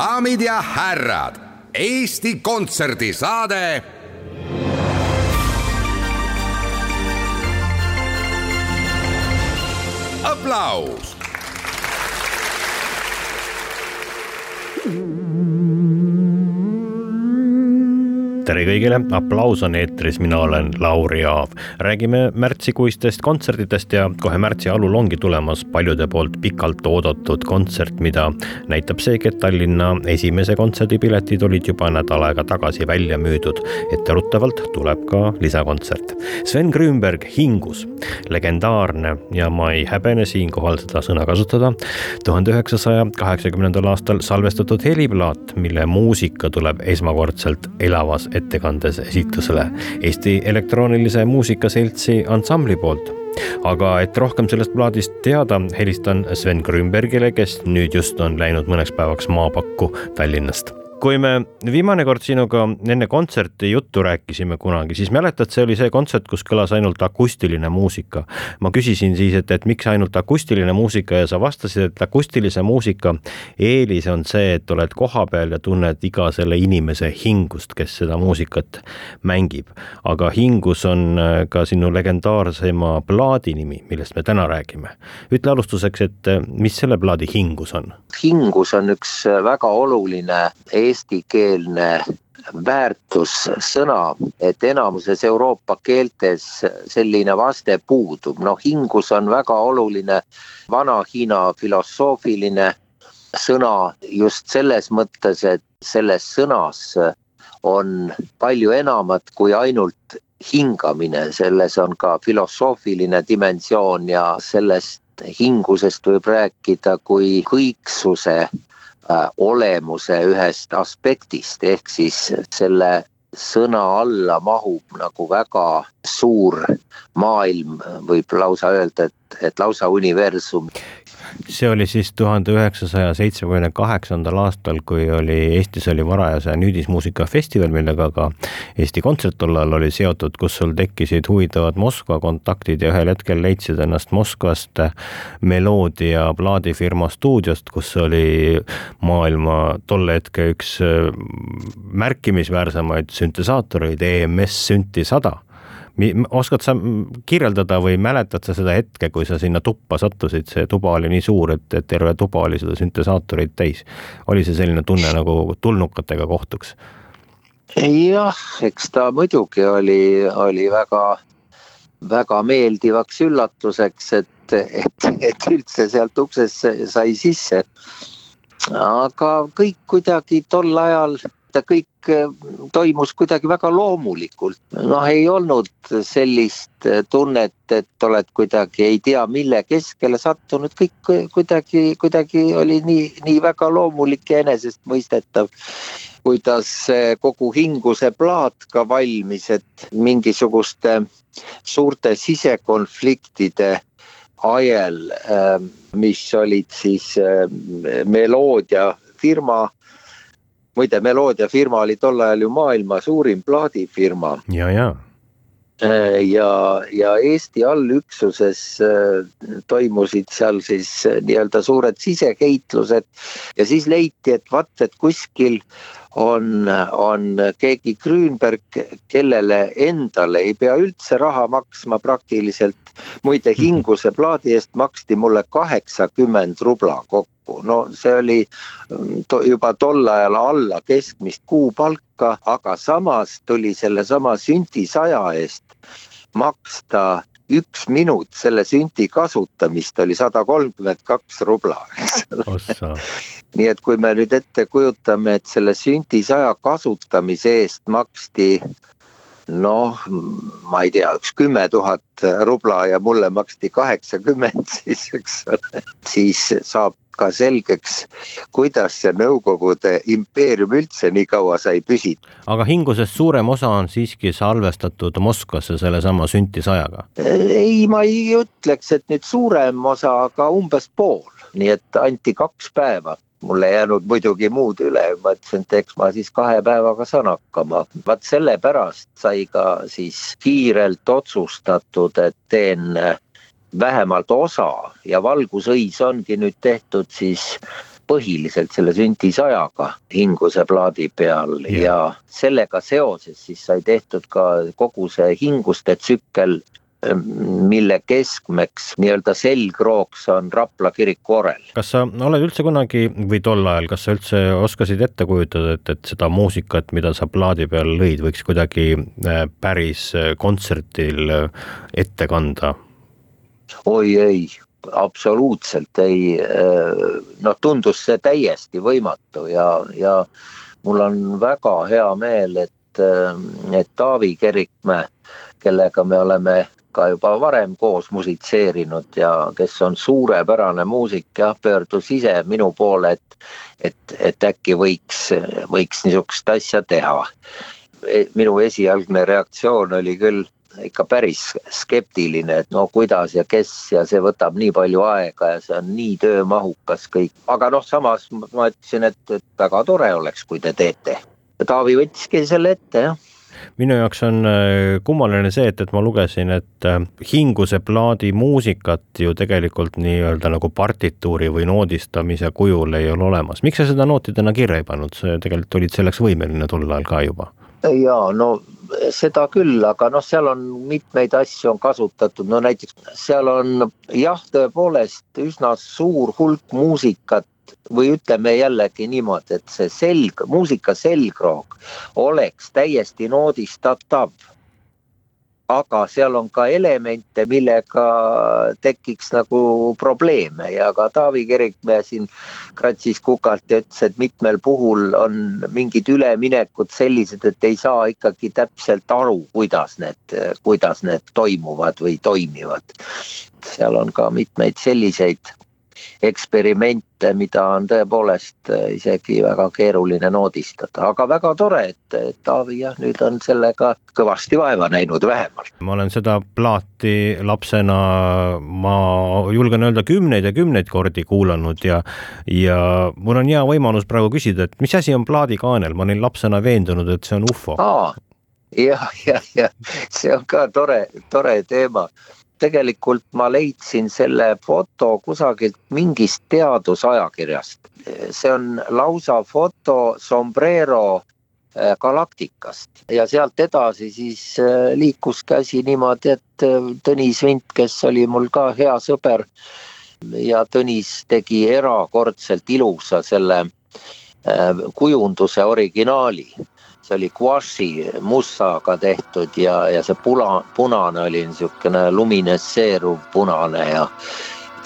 daamid ja härrad, Eesti Kontserdi saade. aplaus tere kõigile, aplaus on eetris, mina olen Lauri Aav. räägime märtsikuistest kontsertidest ja kohe märtsi alul ongi tulemas paljude poolt pikalt oodatud kontsert, mida näitab seegi, et Tallinna esimese kontserdipiletid olid juba nädal aega tagasi välja müüdud. etteruttavalt tuleb ka lisakontsert. Sven Grünberg hingus, legendaarne ja ma ei häbene siinkohal seda sõna kasutada. tuhande üheksasaja kaheksakümnendal aastal salvestatud heliplaat, mille muusika tuleb esmakordselt elavas ettekandes esitlusele Eesti Elektroonilise Muusika Seltsi ansambli poolt. Aga et rohkem sellest plaadist teada, helistan Sven Grünbergile, kes nüüd just on läinud mõneks päevaks maapakku Tallinnast kui me viimane kord sinuga enne kontserti juttu rääkisime kunagi, siis mäletad, see oli see kontsert, kus kõlas ainult akustiline muusika. ma küsisin siis, et, et miks ainult akustiline muusika ja sa vastasid, et akustilise muusika eelis on see, et oled kohapeal ja tunned iga selle inimese hingust, kes seda muusikat mängib. aga hingus on äh, ka sinu legendaarsema plaadi nimi, millest me täna räägime. ütle alustuseks, et äh, mis selle plaadi hingus on? hingus on üks väga oluline eestikeelne väärtussõna, et enamuses Euroopa keeltes selline vaste puudub, noh hingus on väga oluline Vana-Hiina filosoofiline sõna just selles mõttes, et selles sõnas on palju enamat kui ainult hingamine, selles on ka filosoofiline dimensioon ja sellest hingusest võib rääkida kui kõiksuse Äh, olemuse ühest aspektist, ehk siis selle sõna alla mahub nagu väga suur maailm, võib lausa öelda, et, et lausa universum. See oli siis tuhande üheksasaja seitsmekümne kaheksandal aastal, kui oli Eestis oli varajase nüüdismuusikafestival, millega ka Eesti Kontsert tol ajal oli seotud, kus sul tekkisid huvitavad Moskva kontaktid ja ühel hetkel leidsid ennast Moskvast Meloodia plaadifirma stuudiost, kus oli maailma tolle hetke üks märkimisväärsemaid süntesaatoreid, EMS Synthi sada oskad sa kirjeldada või mäletad sa seda hetke, kui sa sinna tuppa sattusid, see tuba oli nii suur, et, et terve tuba oli seda süntesaatoreid täis. oli see selline tunne nagu tulnukatega kohtuks? jah, eks ta muidugi oli, oli väga, väga meeldivaks üllatuseks, et, et, et üldse sealt uksest sai sisse. aga kõik kuidagi tol ajal ta kõik äh, toimus kuidagi väga loomulikult. noh, ei olnud sellist äh, tunnet, et oled kuidagi ei tea mille keskele sattunud, kõik kuidagi, kuidagi oli nii, nii väga loomulik ja enesestmõistetav kuidas kogu hinguse plaat ka valmis, et mingisuguste suurte sisekonfliktide ajel, mis olid siis meloodia firma muide, Meloodia firma oli tol ajal ju maailma suurim plaadifirma. ja, ja äh, ja, ja Eesti allüksuses äh, toimusid seal siis äh, nii-öelda suured siseheitlused ja siis leiti, et vaat, et kuskil on, on keegi Grünberg, kellele endale ei pea üldse raha maksma praktiliselt. muide, Hinguse plaadi eest maksti mulle kaheksakümmend rubla kokku kokku, no see oli mm, to, juba tol ajal alla keskmist kuupalka, aga samas tuli sellesama sünti saja eest maksta üks minut selle sünti kasutamist oli sada kolmkümmend kaks rubla, eks ole. nii et kui me nüüd ette kujutame, et selle sünti saja kasutamise eest maksti noh, ma ei tea, üks kümme tuhat rubla ja mulle maksti kaheksakümmend siis, eks ole. siis saab ka selgeks, kuidas see Nõukogude impeerium üldse nii kaua sai püsida. aga hingusest suurem osa on siiski salvestatud Moskvasse sellesama süntisajaga? ei, ma ei ütleks, et nüüd suurem osa, aga umbes pool, nii et anti kaks päeva mul ei jäänud muidugi muud üle, ma ütlesin, et eks ma siis kahe päevaga saan hakkama. vaat sellepärast sai ka siis kiirelt otsustatud, et teen vähemalt osa ja valgusõis ongi nüüd tehtud siis põhiliselt selle sündisajaga hinguse plaadi peal ja. ja sellega seoses siis sai tehtud ka kogu see hinguste tsükkel mille keskmeks, nii-öelda selgrooks on Rapla kiriku orel. kas sa oled üldse kunagi või tol ajal, kas sa üldse oskasid ette kujutada, et, et seda muusikat, mida sa plaadi peal lõid, võiks kuidagi äh, päris äh, kontserdil äh, ette kanda? Oi ei, absoluutselt ei, noh, tundus see täiesti võimatu ja, ja mul on väga hea meel, et, et Taavi Kerikmäe, kellega me oleme ka juba varem koos musitseerinud ja kes on suurepärane muusik, jah, pöördus ise minu poole, et, et, et äkki võiks, võiks niisugust asja teha. E, minu esialgne reaktsioon oli küll ikka päris skeptiline, et no kuidas ja kes ja see võtab nii palju aega ja see on nii töömahukas kõik, aga noh, samas ma ütlesin, et, et väga tore oleks, kui te teete. Taavi võttiski selle ette, jah minu jaoks on äh, kummaline see, et, et ma lugesin, et äh, Hinguse plaadi muusikat ju tegelikult nii-öelda nagu partituuri või noodistamise kujul ei ole olemas. miks sa seda nootidena kirja ei pannud, sa tegelikult olid selleks võimeline tol ajal ka juba? Jaa, no seda küll, aga noh, seal on mitmeid asju on kasutatud, no näiteks seal on jah, tõepoolest üsna suur hulk muusikat või ütleme jällegi niimoodi, et see selg, muusika selgroog oleks täiesti noodistatav. Aga seal on ka elemente, millega tekiks nagu probleeme ja ka Taavi Kerikmäe siin kratsis kukalt ja ütles, et mitmel puhul on mingid üleminekud sellised, et ei saa ikkagi täpselt aru, kuidas need, kuidas need toimuvad või toimivad. seal on ka mitmeid selliseid eksperimente, mida on tõepoolest äh, isegi väga keeruline noodistada, aga väga tore, et Taavi jah, nüüd on sellega kõvasti vaeva näinud vähemalt. ma olen seda plaati lapsena, ma julgen öelda, kümneid ja kümneid kordi kuulanud ja ja mul on hea võimalus praegu küsida, et mis asi on plaadikaanel, ma olin lapsena veendunud, et see on ufo. jah, jah, jah, see on ka tore, tore teema tegelikult ma leidsin selle foto kusagilt mingist teadusajakirjast. see on lausa foto sombrero äh, galaktikast ja sealt edasi siis äh, liikus käsi niimoodi, et äh, Tõnis Vint, kes oli mul ka hea sõber ja Tõnis tegi erakordselt ilusa selle kujunduse originaali see oli gouache'i mussaga tehtud ja, ja see puna, punane oli niisugune luminesseeruv punane ja,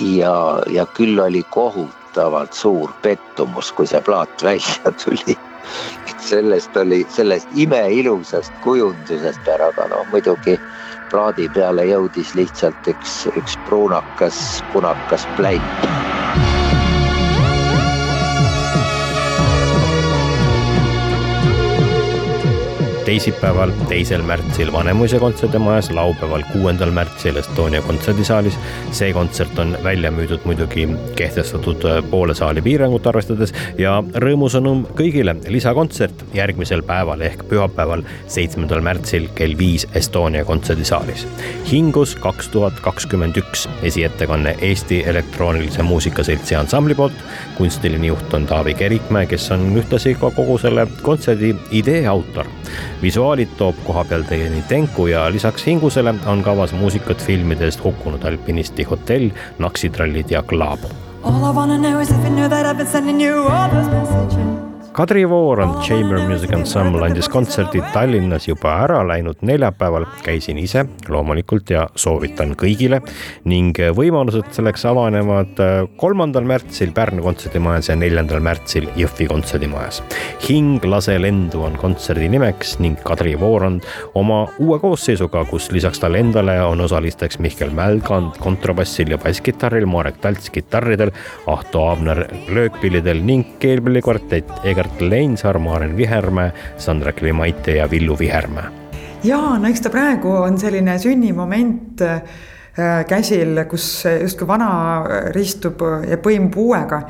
ja, ja küll oli kohutavalt suur pettumus, kui see plaat välja tuli. sellest oli, sellest imeilusast kujundusest aga noh, muidugi plaadi peale jõudis lihtsalt üks, üks pruunakas, punakas pläit teisipäeval, teisel märtsil Vanemuise kontserdamajas, laupäeval, kuuendal märtsil Estonia kontserdisaalis. see kontsert on välja müüdud muidugi kehtestatud äh, poole saali piirangut arvestades ja rõõmusõnum kõigile, lisakontsert järgmisel päeval ehk pühapäeval, seitsmendal märtsil kell viis Estonia kontserdisaalis. hingus kaks tuhat kakskümmend üks, esiettekanne Eesti Elektroonilise Muusika Seltsi ansambli poolt. kunstiline juht on Taavi Kerikmäe, kes on ühtlasi ka kogu selle kontserdi idee autor visuaalid toob koha peal teieni Tenku ja lisaks Hingusele on kavas muusikat filmidest hukkunud alpinisti hotell, naksitrallid ja Klaabo. All I wanna know is if you knew that I've been sending you all those messages Kadri Voorand Chamber Music Ensemble andis kontserdi Tallinnas juba ära läinud neljapäeval, käisin ise loomulikult ja soovitan kõigile ning võimalused selleks avanevad äh, kolmandal märtsil Pärnu kontserdimajas ja neljandal märtsil Jõhvi kontserdimajas. hing lase lendu on kontserdi nimeks ning Kadri Voorand oma uue koosseisuga, kus lisaks talle endale on osalisteks Mihkel Mälgand kontrabassil ja basskitarril, Marek Talts kitarridel, Ahto Aabner löökpillidel ning keelpillikvartett Egert Mart Leinsaar, Maaren Vihermäe, Sandra Klimaite ja Villu Vihermäe. ja no eks ta praegu on selline sünnimoment äh, käsil, kus justkui vana ristub ja põimub uuega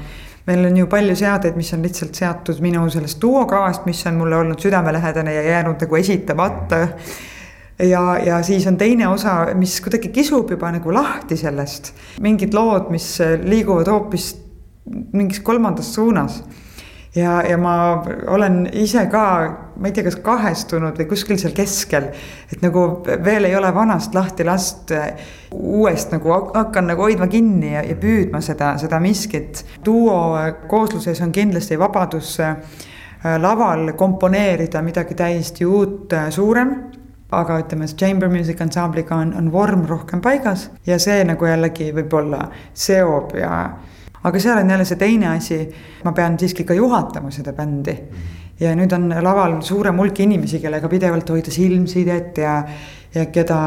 meil on ju palju seadeid, mis on lihtsalt seatud minu sellest duokavast, mis on mulle olnud südamelähedane ja jäänud nagu esitamata. ja, ja siis on teine osa, mis kuidagi kisub juba nagu lahti sellest, mingid lood, mis liiguvad hoopis mingis kolmandas suunas ja, ja ma olen ise ka, ma ei tea, kas kahestunud või kuskil seal keskel. et nagu veel ei ole vanast lahti last, uuest nagu hakkan nagu hoidma kinni ja, ja püüdma seda, seda miskit. duo koosluses on kindlasti vabadus äh, laval komponeerida midagi täiesti uut, suurem aga ütleme, chamber music ansamble'iga on, on vorm rohkem paigas ja see nagu jällegi võib-olla seob ja aga seal on jälle see teine asi, ma pean siiski ka juhatama seda bändi. ja nüüd on laval suurem hulk inimesi, kellega pidevalt hoida silmsidet ja, ja keda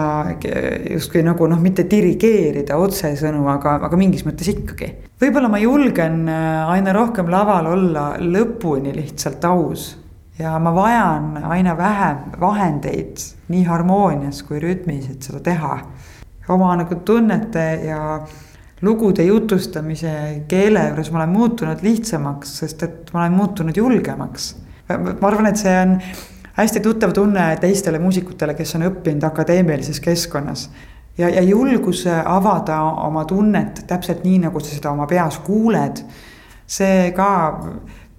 justkui nagu noh, mitte dirigeerida otsesõnu, aga, aga mingis mõttes ikkagi. võib-olla ma julgen äh, aina rohkem laval olla lõpuni lihtsalt aus ja ma vajan aina vähem vahendeid nii harmoonias kui rütmis, et seda teha. oma nagu tunnete ja lugude jutustamise keele juures ma olen muutunud lihtsamaks, sest et ma olen muutunud julgemaks. ma arvan, et see on hästi tuttav tunne teistele muusikutele, kes on õppinud akadeemilises keskkonnas. ja, ja julgus avada oma tunnet täpselt nii, nagu sa seda oma peas kuuled. see ka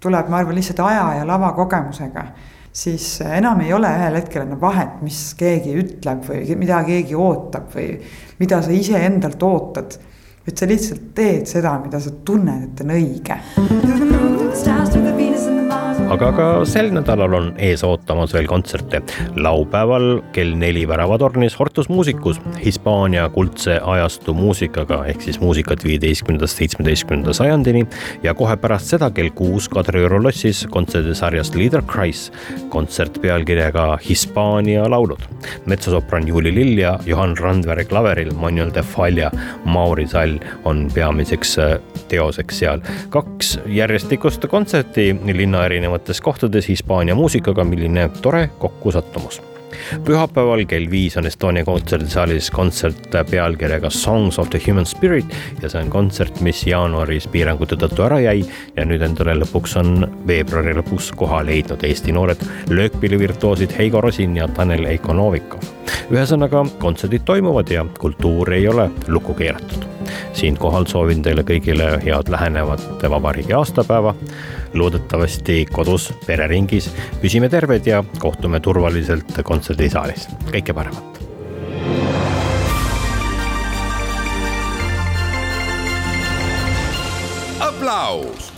tuleb, ma arvan, lihtsalt aja ja lavakogemusega siis enam ei ole ühel hetkel enam vahet, mis keegi ütleb või mida keegi ootab või mida sa iseendalt ootad et sa lihtsalt teed seda, mida sa tunned, et on õige aga ka sel nädalal on ees ootamas veel kontserte. laupäeval kell neli Väravatornis Hortus Musicus Hispaania kuldse ajastu muusikaga ehk siis muusikat viieteistkümnendast seitsmeteistkümnenda sajandini ja kohe pärast seda kell kuus Kadrioru lossis kontserdisarjast Leader Christ kontsert pealkirjaga Hispaania laulud. metsosopran Juuli Lill ja Johan Randvere klaveril, Manuel de Falla, Mauri Sall on peamiseks äh, teoseks seal. kaks järjestikust kontserti linna erinevates erinevates kohtades Hispaania muusikaga, milline tore kokkusattumus pühapäeval kell viis on Estonia kontserdisaalis kontsert pealkirjaga Songs of the Human Spirit ja see on kontsert, mis jaanuaris piirangute tõttu ära jäi ja nüüd endale lõpuks on veebruari lõpus koha leidnud Eesti noored löökpillivirtuoosid Heigo Rosin ja Tanel Eikonovikov. ühesõnaga, kontserdid toimuvad ja kultuur ei ole lukku keeratud siinkohal soovin teile kõigile head lähenevat vabariigi aastapäeva. loodetavasti kodus, pereringis püsime terved ja kohtume turvaliselt kontserdisaalis, kõike paremat. aplaus